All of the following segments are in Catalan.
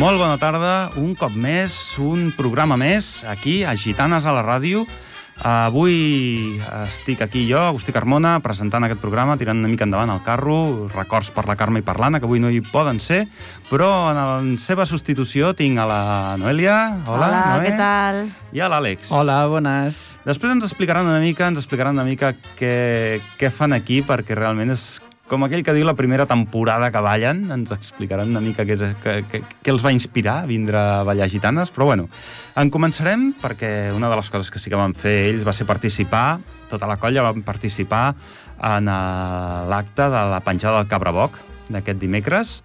Molt bona tarda, un cop més, un programa més, aquí, a Gitanes a la ràdio. Avui estic aquí jo, Agustí Carmona, presentant aquest programa, tirant una mica endavant el carro, records per la Carme i per l'Anna, que avui no hi poden ser, però en la seva substitució tinc a la Noelia. Hola, Hola Noé. què tal? I a l'Àlex. Hola, bones. Després ens explicaran una mica, ens explicaran una mica què, què fan aquí, perquè realment és com aquell que diu la primera temporada que ballen, ens explicaran una mica què, és, què, què, què els va inspirar a vindre a ballar gitanes, però bueno, en començarem perquè una de les coses que sí que van fer ells va ser participar, tota la colla van participar en eh, l'acte de la penjada del Cabraboc d'aquest dimecres,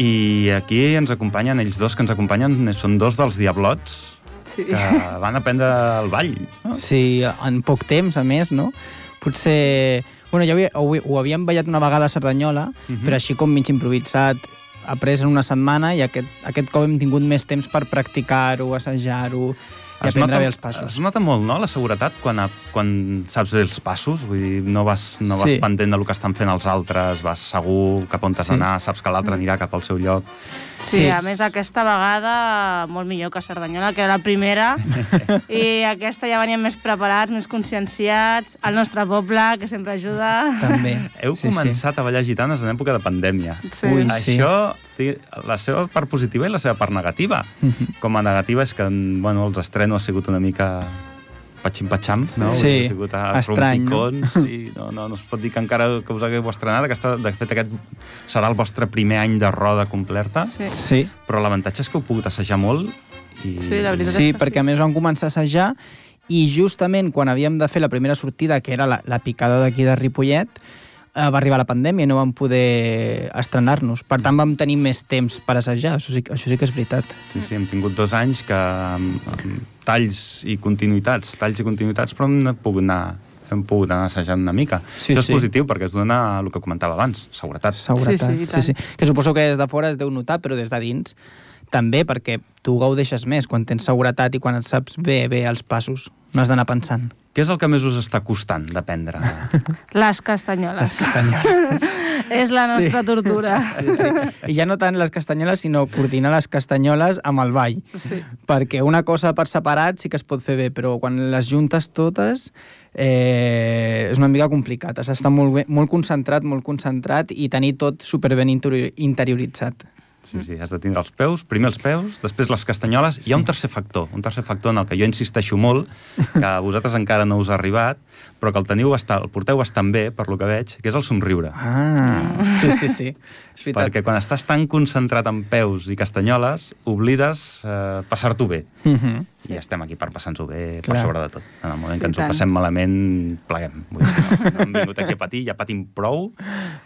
i aquí ens acompanyen, ells dos que ens acompanyen són dos dels Diablots, Sí. que van aprendre el ball. No? Sí, en poc temps, a més, no? Potser... Bueno, ja havia, ho, ho havíem ballat una vegada a Cerdanyola, Mhm. però així com mig improvisat, après en una setmana, i aquest, aquest cop hem tingut més temps per practicar-ho, assajar-ho i Es aprendre nota, bé els passos. Es nota molt, no?, la seguretat quan, a, quan saps bé els passos. Vull dir, no vas, no vas Sí. pendent del que estan fent els altres, vas segur cap on t'has Sí. d'anar, saps que l'altre anirà cap al seu lloc. Sí, Sí. a més aquesta vegada molt millor que Cerdanyola, que era la primera, i aquesta ja veníem més preparats, més conscienciats, el nostre poble, que sempre ajuda. També. Heu sí, començat a ballar gitanes en època de pandèmia. Sí. Ui, sí. Té la seva part positiva i la seva part negativa. Sí. Com a negativa és que bueno, els estreno ha sigut una mica patxim-patxam, no? Sí, Ha sigut a estrany, no? i no, no, no es pot dir que encara que us hagueu estrenat. Aquesta, de fet, aquest serà el vostre primer any de roda completa, Sí. Sí, però l'avantatge és que heu pogut assajar molt i... Sí, la veritat sí és que perquè a més vam començar a assajar i justament quan havíem de fer la primera sortida, que era la, la picada d'aquí de Ripollet, eh, va arribar la pandèmia i no vam poder estrenar-nos. Per tant, vam tenir més temps per assajar, això sí, això sí que és veritat. Sí, sí, hem tingut dos anys que amb, amb talls i continuïtats, talls i continuïtats, però hem pogut anar hem pogut anar assajant una mica. Sí, Això és sí. positiu perquè es dona el que comentava abans, seguretat. Seguretat. Sí, sí, sí, sí. Que suposo que des de fora es deu notar, però des de dins també, perquè tu gaudeixes més quan tens seguretat i quan et saps bé, bé els passos. No has d'anar pensant. Què és el que més us està costant d'aprendre? Les castanyoles. Les castanyoles. és la nostra Sí. tortura. Sí, sí. I ja no tant les castanyoles, sinó coordinar les castanyoles amb el ball. Sí. Perquè una cosa per separat sí que es pot fer bé, però quan les juntes totes eh, és una mica complicat. Has d'estar molt, bé, molt concentrat, molt concentrat i tenir tot superben interior- interioritzat. Sí, sí, has de tindre els peus, primer els peus, després les castanyoles. Sí. Hi ha un tercer factor, un tercer factor en el que jo insisteixo molt, que a vosaltres encara no us ha arribat, però que el teniu bastant, el porteu bastant bé, per lo que veig, que és el somriure. Ah, sí, sí, sí. És veritat. Perquè quan estàs tan concentrat en peus i castanyoles, oblides eh, passar-t'ho bé. Uh -huh. Sí. I estem aquí per passar-nos-ho bé, per Clar. sobre de tot. En el moment Sí, que ens tant. ho passem malament, pleguem. Vull dir, no, no hem vingut aquí a patir, ja patim prou,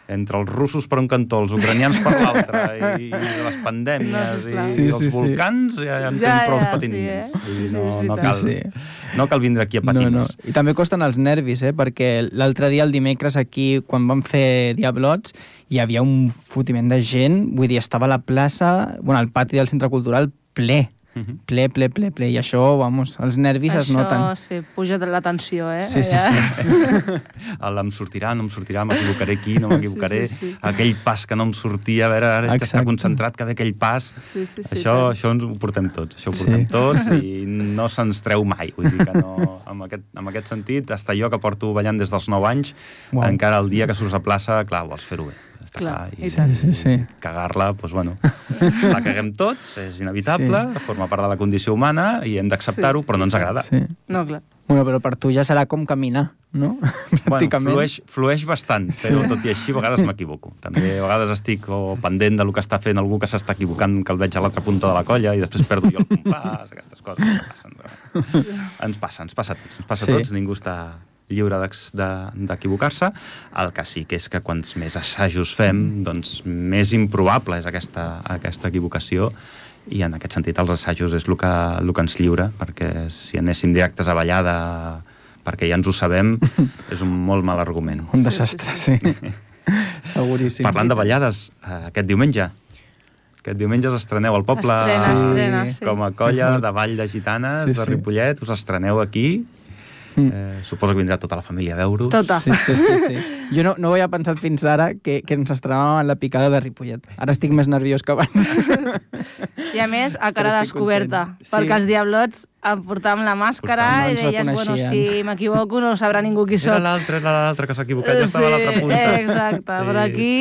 entre els russos per un cantó, els ucranians per l'altre, i, i les pandèmies, No, i Sí, els sí, sí. volcans, ja, ja en Ja, tenim prou ja, patint. sí, eh? Vull dir, Sí, no, no, cal, Sí, no cal vindre aquí a patir No, no. I també costen els nervis, eh? perquè l'altre dia, el dimecres, aquí, quan vam fer Diablots, hi havia un fotiment de gent, vull dir, estava a la plaça, bueno, al pati del centre cultural, ple, Mhm. ple, ple, ple, ple, i això, vamos, els nervis es noten. Això, sí, puja de la tensió, eh? Sí, sí, Allà. El em sortirà, no em sortirà, m'equivocaré aquí, no m'equivocaré. Sí, sí, sí. Aquell pas que no em sortia, a veure, ara d'estar Exacte. concentrat que ve aquell pas. Sí, sí, sí, això, tant. això ens ho portem tots, això ho Sí. portem tots i no se'ns treu mai. Vull dir que no, en, aquest, en aquest sentit, hasta jo que porto ballant des dels 9 anys, Uau. encara el dia que surts a plaça, clar, vols fer-ho bé. Està clar. Clar, i I, tant. Sí, sí, sí. cagar-la, doncs, bueno, la caguem tots, és inevitable, Sí. forma part de la condició humana i hem d'acceptar-ho, Sí. però no ens agrada. Sí. No, clar. Bueno, però per tu ja serà com caminar, no? Bueno, flueix, flueix bastant, però Sí. tot i així a vegades m'equivoco. També a vegades estic o pendent del que està fent algú que s'està equivocant, que el veig a l'altra punta de la colla i després perdo jo el compàs, aquestes coses passen. Ens passa, ens passa a tots, ens passa Sí. a tots, ningú està lliure d'ex- de- d'equivocar-se. El que sí que és que quants més assajos fem, doncs més improbable és aquesta, aquesta equivocació i en aquest sentit els assajos és el que, el que ens lliura, perquè si anéssim directes a ballada perquè ja ens ho sabem, és un molt mal argument. Un Sí, desastre, sí, sí. Seguríssim. Parlant de ballades, eh, aquest diumenge, aquest diumenge us estreneu al poble Estrena, Sí. estrena, sí. com a colla de ball de gitanes Sí, de sí. Ripollet, us estreneu aquí Eh, suposo que vindrà tota la família a veure-ho. Tota. Sí, sí, sí, sí. Jo no, no ho havia pensat fins ara que, que ens estrenàvem en la picada de Ripollet. Ara estic més nerviós que abans. I a més, a cara descoberta, content. Sí. perquè els diablots em portàvem la màscara Portàvem, no i deies, bueno, si m'equivoco no sabrà ningú qui Era sóc. l'altre, era l'altre que s'ha equivocat, jo estava a l'altra punta. Eh, exacte, però aquí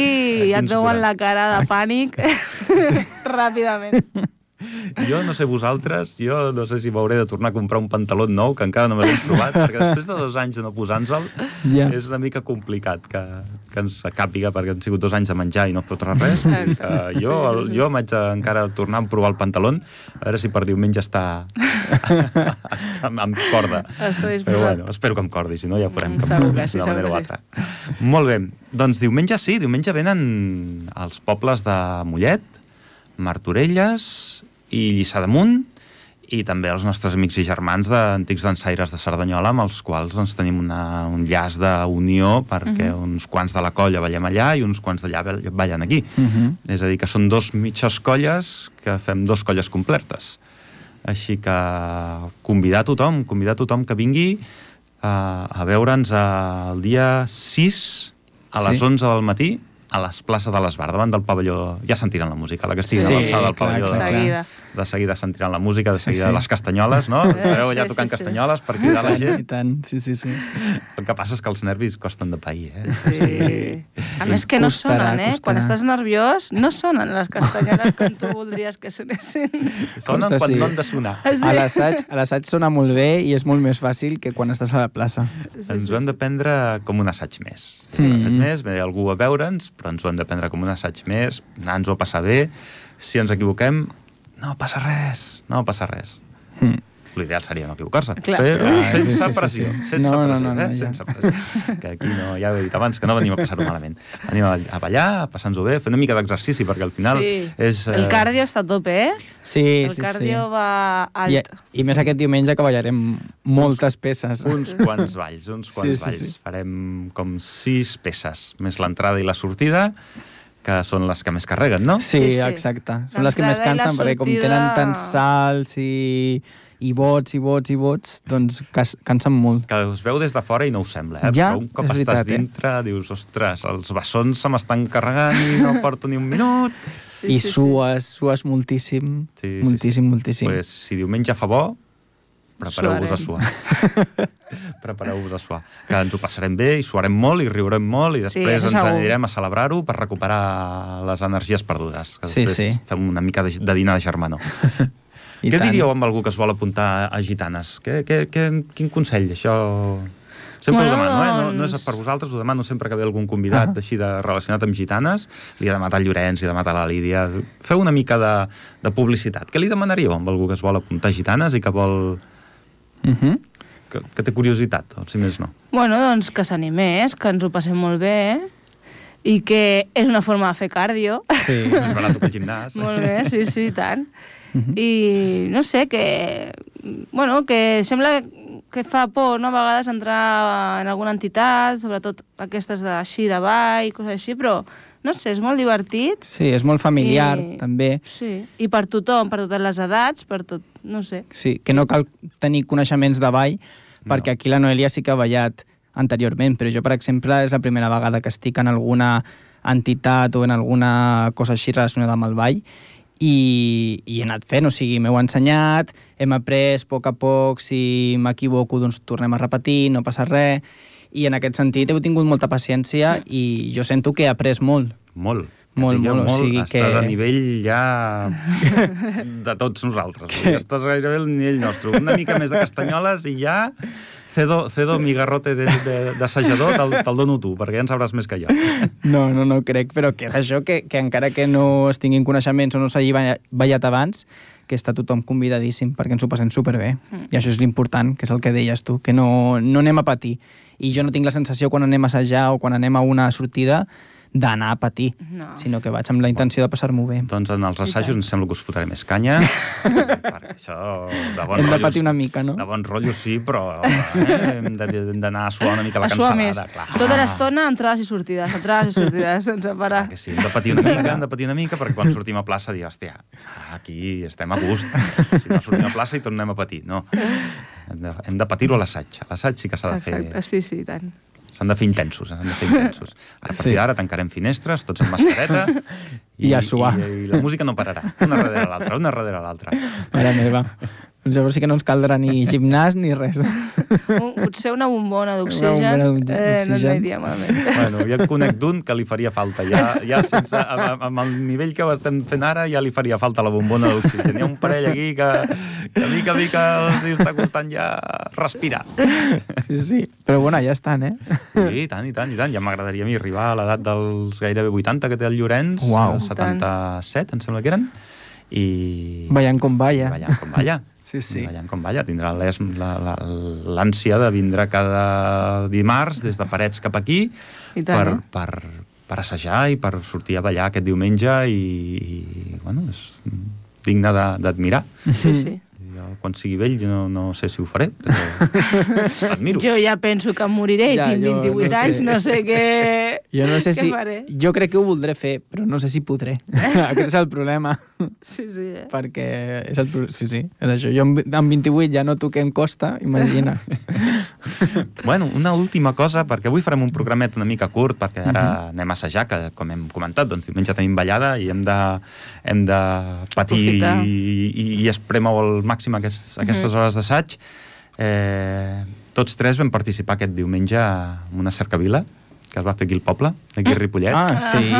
ja et veuen la cara de pànic ràpidament. Jo no sé vosaltres, jo no sé si m'hauré de tornar a comprar un pantaló nou, que encara no me l'he provat, perquè després de dos anys de no posar-nos-el, Ja. és una mica complicat que, que ens càpiga, perquè han sigut dos anys de menjar i no fotre res. Que jo, el, jo m'haig de encara tornar a provar el pantaló, a veure si per diumenge està, està amb corda. Però bueno, espero que em cordi, si no ja ho farem segur que sí, d'una segur manera o que sí. altra. Molt bé, doncs diumenge sí, diumenge venen els pobles de Mollet, Martorelles i Lliçà d'Amunt, i també els nostres amics i germans d'antics dansaires de Cerdanyola, amb els quals doncs, tenim una, un llaç d'unió perquè uh -huh. uns quants de la colla ballem allà i uns quants d'allà ball- ballen aquí. Uh -huh. És a dir, que són dos mitges colles que fem dos colles completes. Així que convidar tothom, convidar tothom que vingui a, a veure'ns el dia 6 a les Sí. 11 del matí a les places de l'Esbar, davant del pavelló. Ja sentiran la música, la que estigui Sí, a l'alçada del clar, pavelló. clar, clar. Seguida. de seguida sentiran la música, de Sí, seguida sí. les castanyoles, no? Eh, Estareu allà sí, tocant sí, sí. castanyoles per cridar la I gent. tant, sí, sí, sí. El que passa és que els nervis costen de pair, eh? Sí. A més que no Costarà, sonen, eh? Quan costarà. estàs nerviós, no sonen les castanyoles com tu voldries que sonessin. Sonen Costa, quan sí. no han de sonar. Sí. A l'assaig sona molt bé i és molt més fàcil que quan estàs a la plaça. Ens ho hem de prendre com un assaig més. Mm. Un assaig més, ve algú a veure'ns, però ens ho hem de prendre com un assaig més, anar-nos ho a passar bé. Si ens equivoquem, no passa res, no passa res. Mm. L'ideal seria no equivocar-se, però Clar, sense sí, sí, sí, pressió, sí. sense No, no, pressió, no, no, eh? ja. sense pressió. Que aquí no, ja ho he dit abans, que no venim a passar-ho malament. Venim a, ballar, a passar-nos-ho bé, fer una mica d'exercici, perquè al final sí. és... El cardio està a tope, eh? Sí, El sí, cardio sí. va I, alt. I més aquest diumenge que ballarem moltes peces. uns quants balls, uns quants Sí, sí, balls. sí. Farem com sis peces, més l'entrada i la sortida, que són les que més carreguen, no? Sí, Sí, sí, sí. exacte. Són les que més cansen, perquè com tenen tants salts i, i vots i vots i vots, doncs cas, cansen molt. Que us veu des de fora i no us sembla, eh? Ja, Però un cop estàs veritat, eh? dintre, dius, ostres, els bessons se m'estan carregant i no porto ni un minut. Sí, I sí, sí. sues, sues moltíssim, Sí, sí, moltíssim, sí. moltíssim. Pues, si diumenge fa bo, prepareu-vos a suar. Prepareu-vos a suar. Que ens ho passarem bé i suarem molt i riurem molt i Sí, després això ens segur. anirem a celebrar-ho per recuperar les energies perdudes. Que Sí, sí. fem una mica de, de dinar de germanor. I què tant. diríeu amb algú que es vol apuntar a gitanes? Què, què, què, quin consell? Això... Sempre Bueno, ho demano, eh? No, no és doncs- per vosaltres, ho demano sempre que ve algun convidat Ah. així de relacionat amb gitanes. Li he demanat al Llorenç, li he demanat a la Lídia... Feu una mica de, de publicitat. Què li demanaríeu amb algú que es vol apuntar a gitanes i que vol... Uh -huh. que, que té curiositat, o si més no? Bueno, doncs que s'animés, que ens ho passem molt bé i que és una forma de fer cardio. Sí. És barat que el gimnàs. molt bé, sí, sí, i tant. Mhm. I no sé, que... Bueno, que sembla que fa por, no?, a vegades entrar en alguna entitat, sobretot aquestes de així, de ball, coses així, però, no sé, és molt divertit. Sí, és molt familiar, I- també. Sí, i per tothom, per totes les edats, per tot, no sé. Sí, que no cal tenir coneixements de ball, No. perquè aquí la Noelia sí que ha ballat anteriorment, però jo, per exemple, és la primera vegada que estic en alguna entitat o en alguna cosa així relacionada amb el ball, i, i he anat fent, o sigui, m'heu ensenyat, hem après a poc a poc, si m'equivoco, doncs tornem a repetir, no passa res, i en aquest sentit heu tingut molta paciència i jo sento que he après molt. Molt. Molt, Digueu molt, o sigui Estàs que- a nivell ja de tots nosaltres. Dir, Estàs gairebé al nivell nostre. Una mica més de castanyoles i ja cedo, cedo mi garrote de- de- d'assajador, te'l te dono tu, perquè ja en sabràs més que jo. No, no, no crec, però que és això, que, que encara que no es tinguin coneixements o no s'hagi balla- ballat abans, que està tothom convidadíssim perquè ens ho passem superbé. Mm. I això és l'important, que és el que deies tu, que no, no anem a patir. I jo no tinc la sensació quan anem a assajar o quan anem a una sortida d'anar a patir, No. sinó que vaig amb la intenció de passar-m'ho bé. Doncs en els assajos em sembla que us fotré més canya, perquè això de bon Hem de rotllo... patir una mica, no? De bon rotllo sí, però eh, hem de- d'anar a suar una mica la A suar més. cansalada. Clar. Tota l'estona, entrades i sortides, entrades i sortides, sense parar. Clar que sí, hem de patir una mica, hem de patir una mica, perquè quan sortim a plaça dir, hòstia, aquí estem a gust. Si no sortim a plaça i tornem a patir, no. hem de, hem de patir-ho a l'assaig. L'assaig sí que s'ha de Exacte, fer... sí, sí, i tant. S'han de fer intensos, s'han de fer intensos. A partir Sí. d'ara tancarem finestres, tots amb mascareta... I a suar. I, I la música no pararà, una darrere l'altra, una darrere l'altra. Mare meva. Doncs llavors sí que no ens caldrà ni gimnàs ni res. Un, potser una bombona Una d'oxigen bombona d'oxi- eh, no aniria malament. Bueno, ja en conec d'un que li faria falta. Ja, ja sense, amb, amb el nivell que ho estem fent ara, ja li faria falta la bombona d'oxigen. Hi ha un parell aquí que, que mica a mica els està costant ja respirar. Sí, sí. Però bueno, ja estan, eh? Sí, i tant, i tant, i tant. Ja m'agradaria a mi arribar a l'edat dels gairebé 80 que té el Llorenç, Uau. els 77, em sembla que eren, i... Ballant com balla. Ballant com balla. Sí, sí. Ballant com balla. Tindrà l'ànsia de vindre cada dimarts des de Parets cap aquí I tant, per, eh? per, per assajar i per sortir a ballar aquest diumenge i, i bueno, és digne de- d'admirar. Sí, sí. Quan sigui vell, no, no sé si ho faré, però admiro. Jo ja penso que em moriré Ja, i tinc jo 28 no sé. anys, no sé què... Jo no sé si... faré. Jo crec que ho voldré fer, però no sé si podré. Aquest és el problema. Sí, sí, eh? perquè és el... Sí, sí, és això. Jo amb amb 28 ja noto que em costa, imagina. Bueno, una última cosa, perquè avui farem un programet una mica curt, perquè ara Mhm. anem a assajar, que com hem comentat, doncs diumenge tenim ballada i hem de, hem de patir Aprofitar. i, i, i espremeu al màxim aquests, aquestes Mhm. hores d'assaig. Eh, tots tres vam participar aquest diumenge en una cercavila que es va fer aquí al poble, aquí a Ripollet. Ah, sí.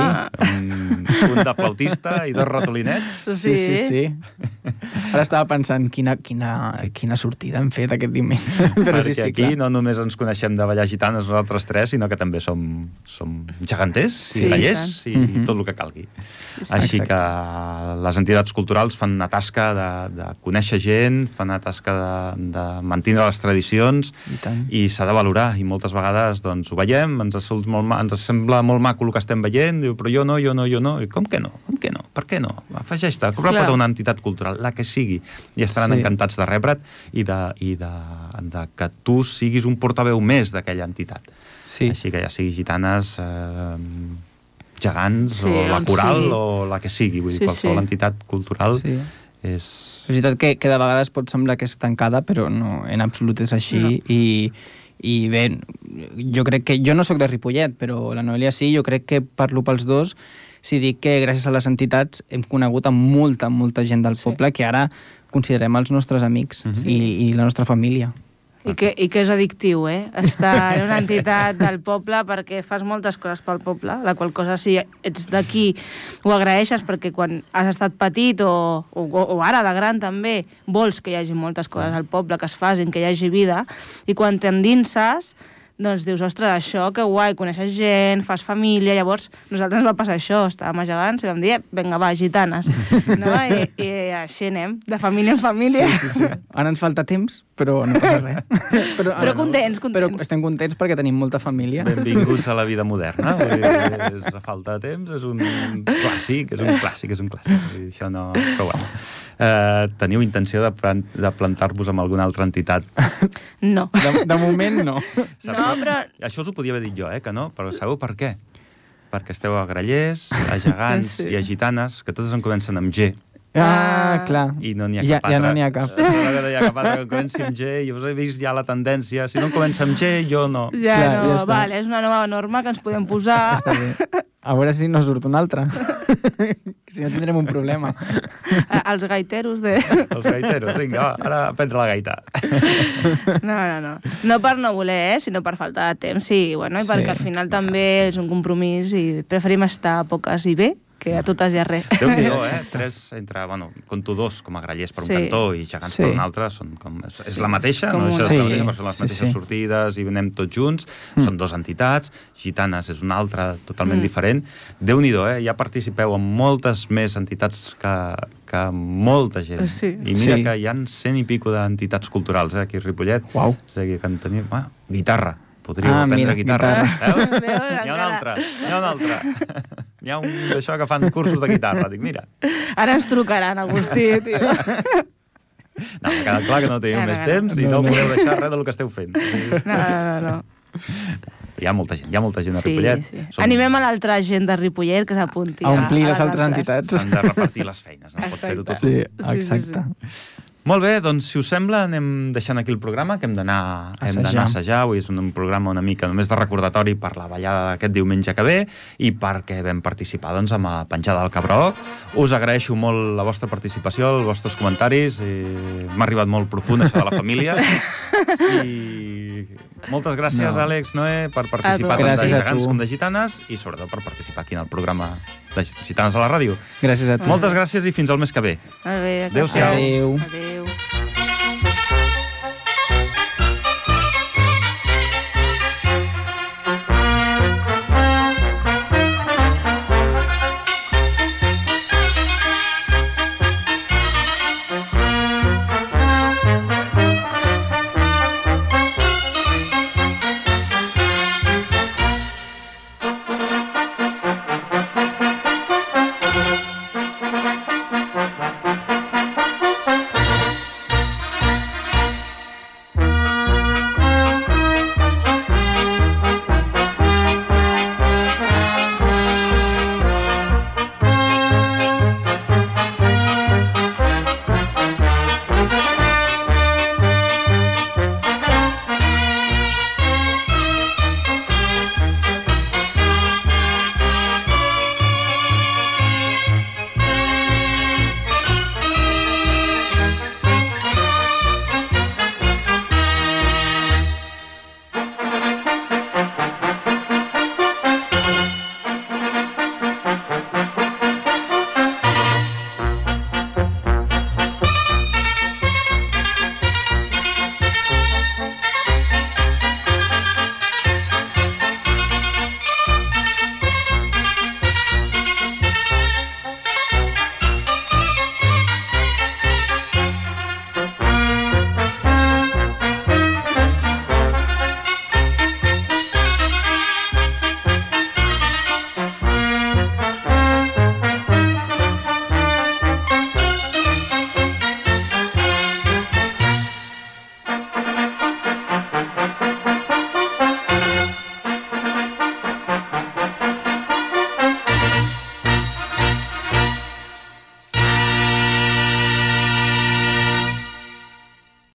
Un, un de flautista i dos ratolinets. Sí, sí, sí. Ara estava pensant quina, quina, quina sortida hem fet aquest diumenge. Però perquè sí, sí, aquí clar. no només ens coneixem de ballar gitanes nosaltres tres, sinó que també som, som geganters Sí, i i ballers i, tant. Mhm. tot el que calgui. Sí. Així Exacte. que les entitats culturals fan una tasca de, de conèixer gent, fan una tasca de, de mantenir les tradicions I tant. i s'ha de valorar i moltes vegades doncs, ho veiem, ens, molt ma ens sembla molt maco el que estem veient, diu, però jo no, jo no, jo no, i com que no? Com que no? Per què no? Afegeix-te, cobra Clar. una entitat cultural, la que sigui, i estaran Sí. encantats de rebre't i, de, i de, de que tu siguis un portaveu més d'aquella entitat. Sí. Així que ja sigui gitanes, eh, gegants, Sí, o la coral, sigui. o la que sigui, vull dir, Sí, qualsevol sí. entitat cultural Sí. és... És veritat que, que de vegades pot semblar que és tancada, però no, en absolut és així. No. I, I bé, jo crec que... Jo no sóc de Ripollet, però la Noelia sí, jo crec que parlo pels dos si dic que gràcies a les entitats hem conegut a molta, molta gent del Sí. poble que ara considerem els nostres amics Mhm. i, i la nostra família. I que, I que és addictiu, eh? Estar en una entitat del poble perquè fas moltes coses pel poble, la qual cosa si ets d'aquí ho agraeixes perquè quan has estat petit o, o, o ara de gran també vols que hi hagi moltes coses al poble, que es facin, que hi hagi vida, i quan t'endinses doncs dius, ostres, això, que guai, coneixes gent, fas família, llavors nosaltres ens va passar això, estàvem a gegants i vam dir, "Eh, vinga, va, gitanes. No? I, I així anem, de família en família. Sí, sí, sí. Ara ens falta temps, però no passa res. Però, Però contents, Però contents. estem contents perquè tenim molta família. Benvinguts a la vida moderna. Vull dir, és, a falta de temps és un clàssic, és un clàssic, és un clàssic. Vull dir, això no... Però bueno. Eh, teniu intenció de, plan de plantar-vos amb alguna altra entitat? No. De, de moment, no. No, però... Això us ho podia haver dit jo, eh, que no? Però sabeu per què? Perquè esteu a grallers, a gegants Sí. i a gitanes, que totes en comencen amb G. Ah, Ah. clar. I no n'hi ha ja, cap ja altra. no n'hi ha cap. Eh, No n'hi ha cap altra que comenci amb G. Jo us he vist ja la tendència. Si no en comença amb G, jo no. Ja Clar, no, ja està. vale, és una nova norma que ens podem posar. Està bé. A veure si no surt un altre. si no tindrem un problema. A- Els gaiteros de... Els gaiteros, vinga, va, ara a prendre la gaita. No, no, no. No per no voler, eh, sinó per falta de temps, sí, bueno, i Sí. perquè al final també és un compromís i preferim estar poques i bé que a totes i a res. Déu-n'hi-do, eh? Tres entre, bueno, conto dos com a grallers per un Sí. cantó i gegants Sí. per un altre, són com, és, és la mateixa, Com no una- de ser la Sí. mateixa, són les Sí, mateixes sí. sortides i anem tots junts, Mm. són dos entitats, gitanes és una altra totalment Mm. diferent. Déu-n'hi-do, eh? Ja participeu en moltes més entitats que, que molta gent. Sí. I mira Sí. que hi han cent i pico d'entitats culturals, eh, aquí a Ripollet. Uau. És a dir, que en tenim... Ah, guitarra. Podríeu Ah, aprendre mira, guitarra. guitarra. Veus? Veus, N'hi ha un altre, n'hi ha un altre. N'hi ha un d'això que fan cursos de guitarra. Dic, mira, Ara ens trucaran, Agustí, tio. no, m'ha quedat clar que no teniu No, no, més no. temps i No, no, no. podeu deixar res del que esteu fent. No, no, no. Hi ha molta gent, hi ha molta gent a Sí, Ripollet. sí. Animem a l'altra gent de Ripollet que s'apunti. A omplir les les altres entitats. S'han de repartir les feines, no? Pot fer-ho tot. Sí, Sí, sí, exacte. Molt bé, doncs si us sembla anem deixant aquí el programa, que hem d'anar a assajar. Avui és un, programa una mica només de recordatori per la ballada d'aquest diumenge que ve i perquè vam participar doncs, amb la penjada del Cabró. Us agraeixo molt la vostra participació, els vostres comentaris. i M'ha arribat molt profund això de la família. I moltes gràcies, No. Àlex, Noé, per participar tu. tant de a gegants com de gitanes i sobretot per participar aquí en el programa de Gitanes a la ràdio. Gràcies a tu. Moltes gràcies i fins al mes que ve. Adéu-siau. Adéu. Adéu.